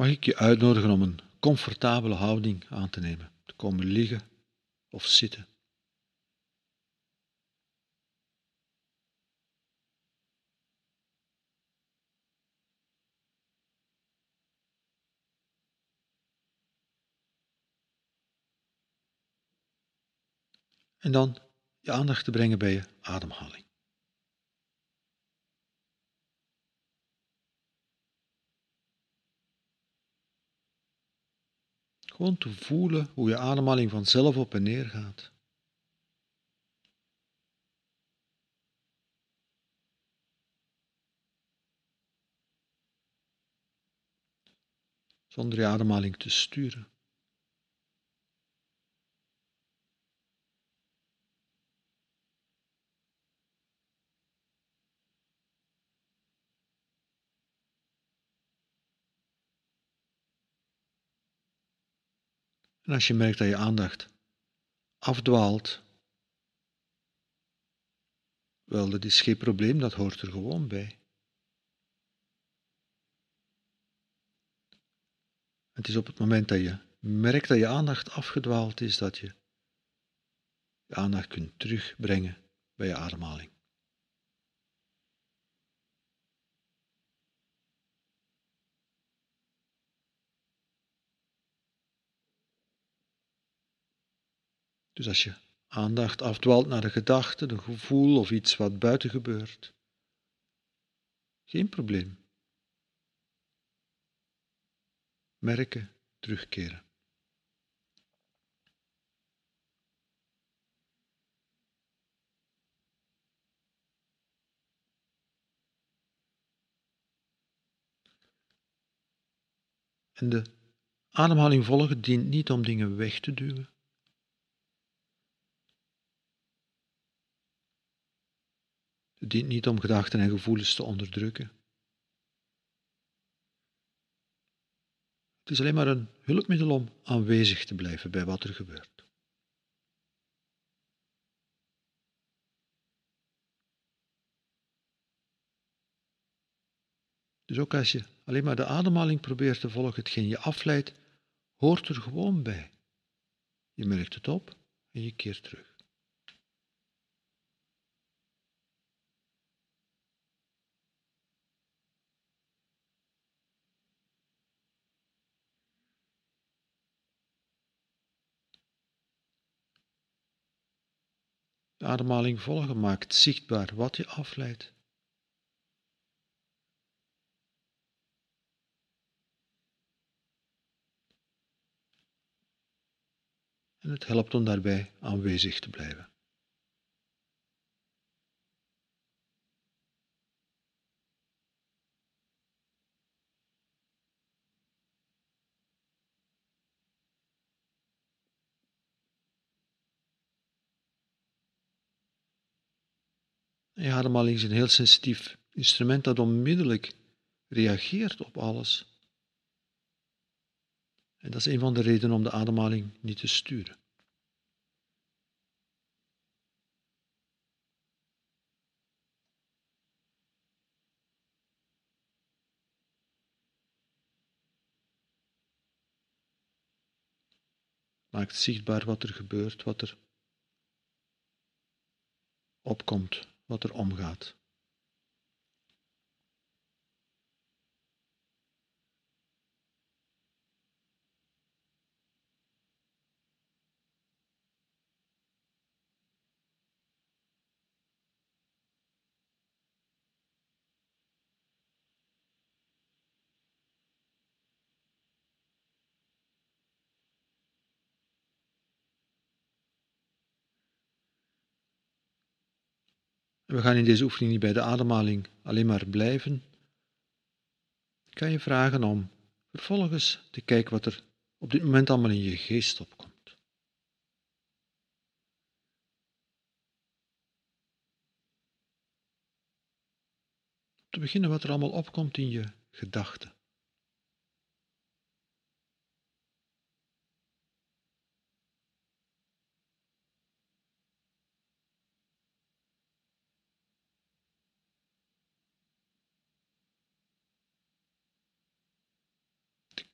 mag ik je uitnodigen om een comfortabele houding aan te nemen, te komen liggen of zitten. En dan je aandacht te brengen bij je ademhaling. Gewoon te voelen hoe je ademhaling vanzelf op en neer gaat. Zonder je ademhaling te sturen. En als je merkt dat je aandacht afdwaalt, wel, dat is geen probleem, dat hoort er gewoon bij. Het is op het moment dat je merkt dat je aandacht afgedwaald is, dat je je aandacht kunt terugbrengen bij je ademhaling. Dus als je aandacht afdwaalt naar de gedachte, de gevoel of iets wat buiten gebeurt, geen probleem. Merken, terugkeren. En de ademhaling volgen dient niet om dingen weg te duwen. Het dient niet om gedachten en gevoelens te onderdrukken. Het is alleen maar een hulpmiddel om aanwezig te blijven bij wat er gebeurt. Dus ook als je alleen maar de ademhaling probeert te volgen, hetgeen je afleidt, hoort er gewoon bij. Je merkt het op en je keert terug. De ademhaling volgen maakt zichtbaar wat je afleidt. En het helpt om daarbij aanwezig te blijven. Je ademhaling is een heel sensitief instrument dat onmiddellijk reageert op alles. En dat is een van de redenen om de ademhaling niet te sturen. Maakt zichtbaar wat er gebeurt, wat er opkomt wat er omgaat. We gaan in deze oefening niet bij de ademhaling alleen maar blijven. Ik kan je vragen om vervolgens te kijken wat er op dit moment allemaal in je geest opkomt. Te beginnen wat er allemaal opkomt in je gedachten.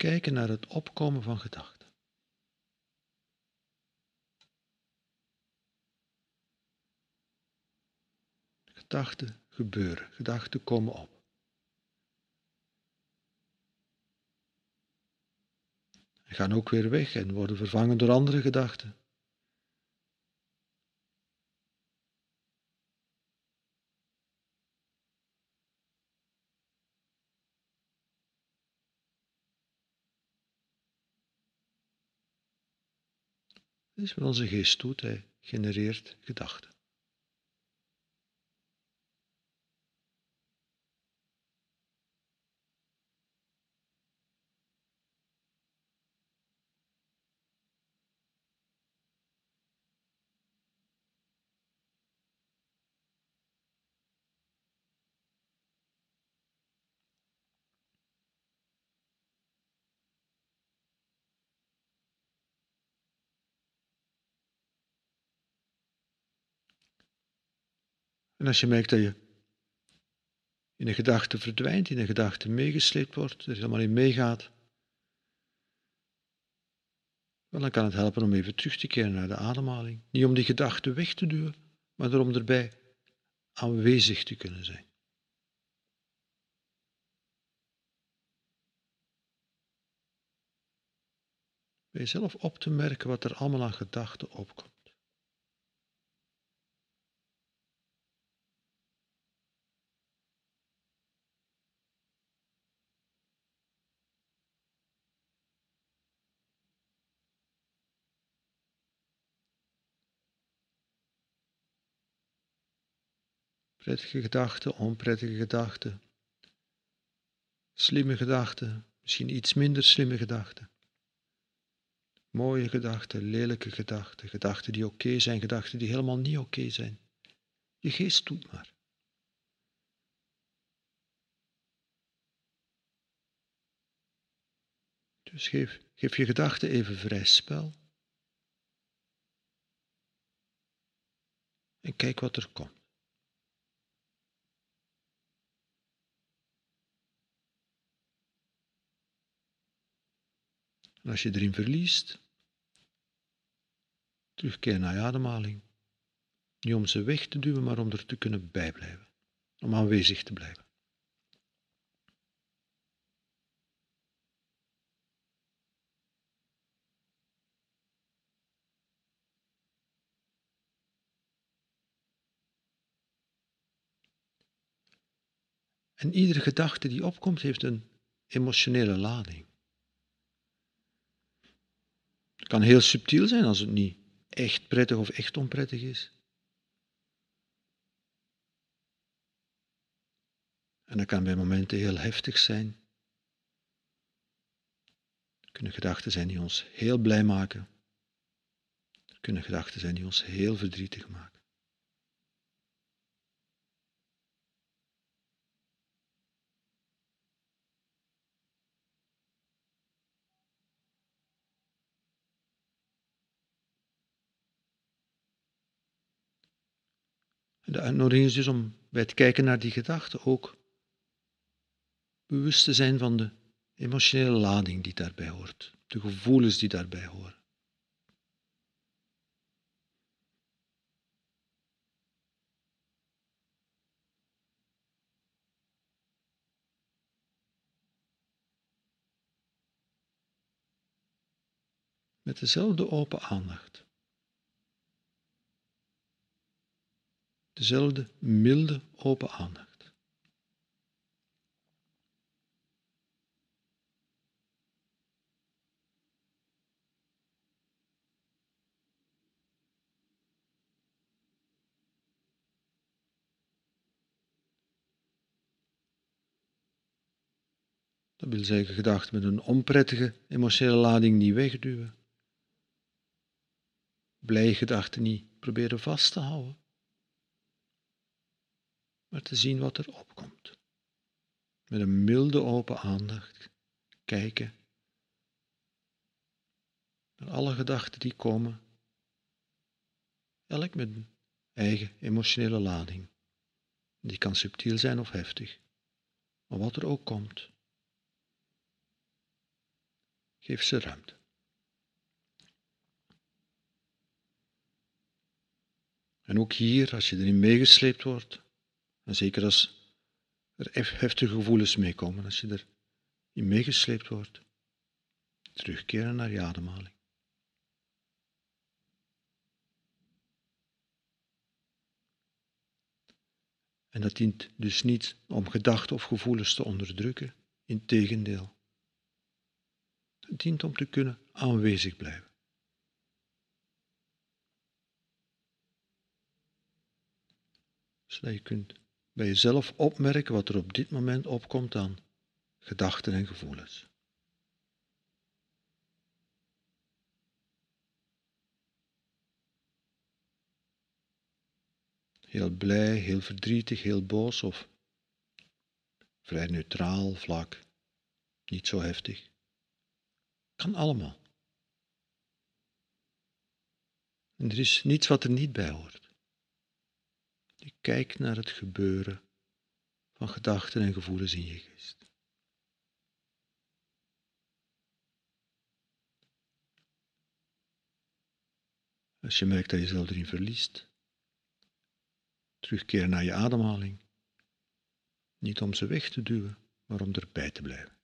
Kijken naar het opkomen van gedachten. Gedachten gebeuren, gedachten komen op. En gaan ook weer weg en worden vervangen door andere gedachten. Is wat onze geest doet, hij genereert gedachten. En als je merkt dat je in een gedachte verdwijnt, in een gedachte meegesleept wordt, er helemaal in meegaat, dan kan het helpen om even terug te keren naar de ademhaling. Niet om die gedachte weg te duwen, maar om erbij aanwezig te kunnen zijn. Bij jezelf op te merken wat er allemaal aan gedachten opkomt. Prettige gedachten, onprettige gedachten. Slimme gedachten, misschien iets minder slimme gedachten. Mooie gedachten, lelijke gedachten, gedachten die oké zijn, gedachten die helemaal niet oké zijn. Je geest doet maar. Dus geef, geef je gedachten even vrij spel. En kijk wat er komt. En als je erin verliest, terugkeer naar je ademhaling. Niet om ze weg te duwen, maar om er te kunnen bijblijven. Om aanwezig te blijven. En iedere gedachte die opkomt, heeft een emotionele lading. Het kan heel subtiel zijn als het niet echt prettig of echt onprettig is. En dat kan bij momenten heel heftig zijn. Er kunnen gedachten zijn die ons heel blij maken. Er kunnen gedachten zijn die ons heel verdrietig maken. De uitnodiging is dus om bij het kijken naar die gedachten ook bewust te zijn van de emotionele lading die daarbij hoort, de gevoelens die daarbij horen. Met dezelfde open aandacht. Dezelfde milde open aandacht. Dat wil zeggen gedachten met een onprettige emotionele lading niet wegduwen. Blij gedachten niet proberen vast te houden maar te zien wat er opkomt. Met een milde open aandacht kijken naar alle gedachten die komen, elk met een eigen emotionele lading. Die kan subtiel zijn of heftig, maar wat er ook komt. Geef ze ruimte. En ook hier, als je erin meegesleept wordt, en zeker als er heftige gevoelens meekomen, als je erin meegesleept wordt, terugkeren naar je ademhaling. En dat dient dus niet om gedachten of gevoelens te onderdrukken, integendeel. Het dient om te kunnen aanwezig blijven. Zodat je kunt bij jezelf opmerken wat er op dit moment opkomt aan gedachten en gevoelens. Heel blij, heel verdrietig, heel boos of vrij neutraal, vlak, niet zo heftig. Kan allemaal. En er is niets wat er niet bij hoort. Je kijkt naar het gebeuren van gedachten en gevoelens in je geest. Als je merkt dat je jezelf erin verliest, terugkeren naar je ademhaling. Niet om ze weg te duwen, maar om erbij te blijven.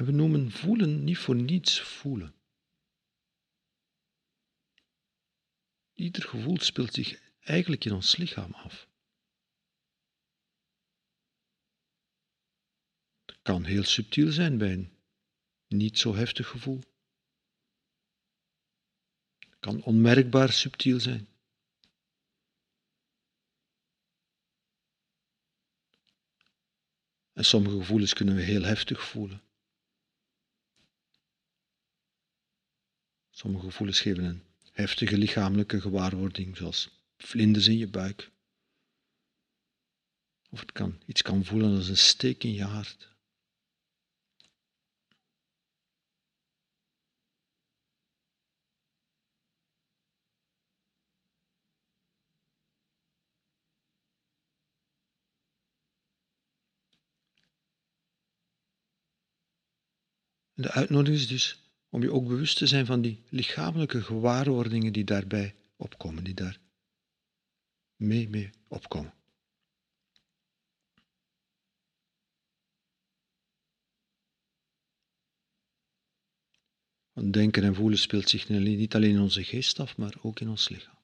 En we noemen voelen niet voor niets voelen. Ieder gevoel speelt zich eigenlijk in ons lichaam af. Het kan heel subtiel zijn bij een niet zo heftig gevoel. Het kan onmerkbaar subtiel zijn. En sommige gevoelens kunnen we heel heftig voelen. Sommige gevoelens geven een heftige lichamelijke gewaarwording, zoals vlinders in je buik. Of het kan, iets kan voelen als een steek in je hart. de uitnodiging is dus om je ook bewust te zijn van die lichamelijke gewaarwordingen die daarbij opkomen, die daar mee, mee opkomen. Want denken en voelen speelt zich niet alleen in onze geest af, maar ook in ons lichaam.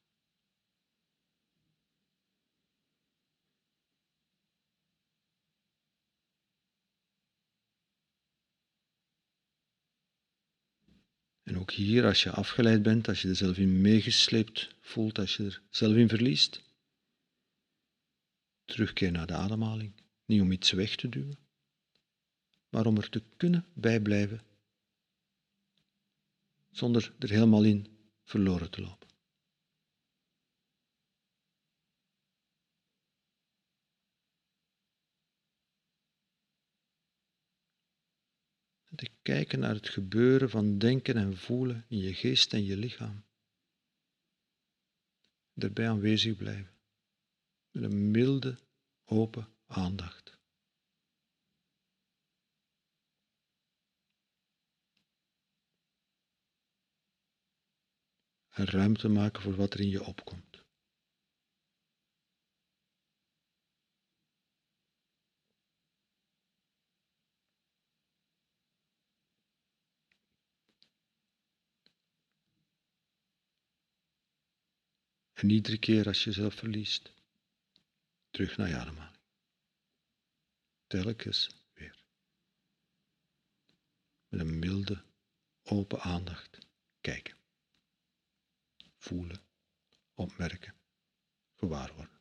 En ook hier, als je afgeleid bent, als je er zelf in meegesleept voelt, als je er zelf in verliest, terugkeer naar de ademhaling. Niet om iets weg te duwen, maar om er te kunnen bijblijven, zonder er helemaal in verloren te lopen. te kijken naar het gebeuren van denken en voelen in je geest en je lichaam. Daarbij aanwezig blijven, met een milde, open aandacht. En ruimte maken voor wat er in je opkomt. En iedere keer als je jezelf verliest, terug naar je ademhaling. Telkens weer. Met een milde, open aandacht kijken. Voelen, opmerken, gewaarworden.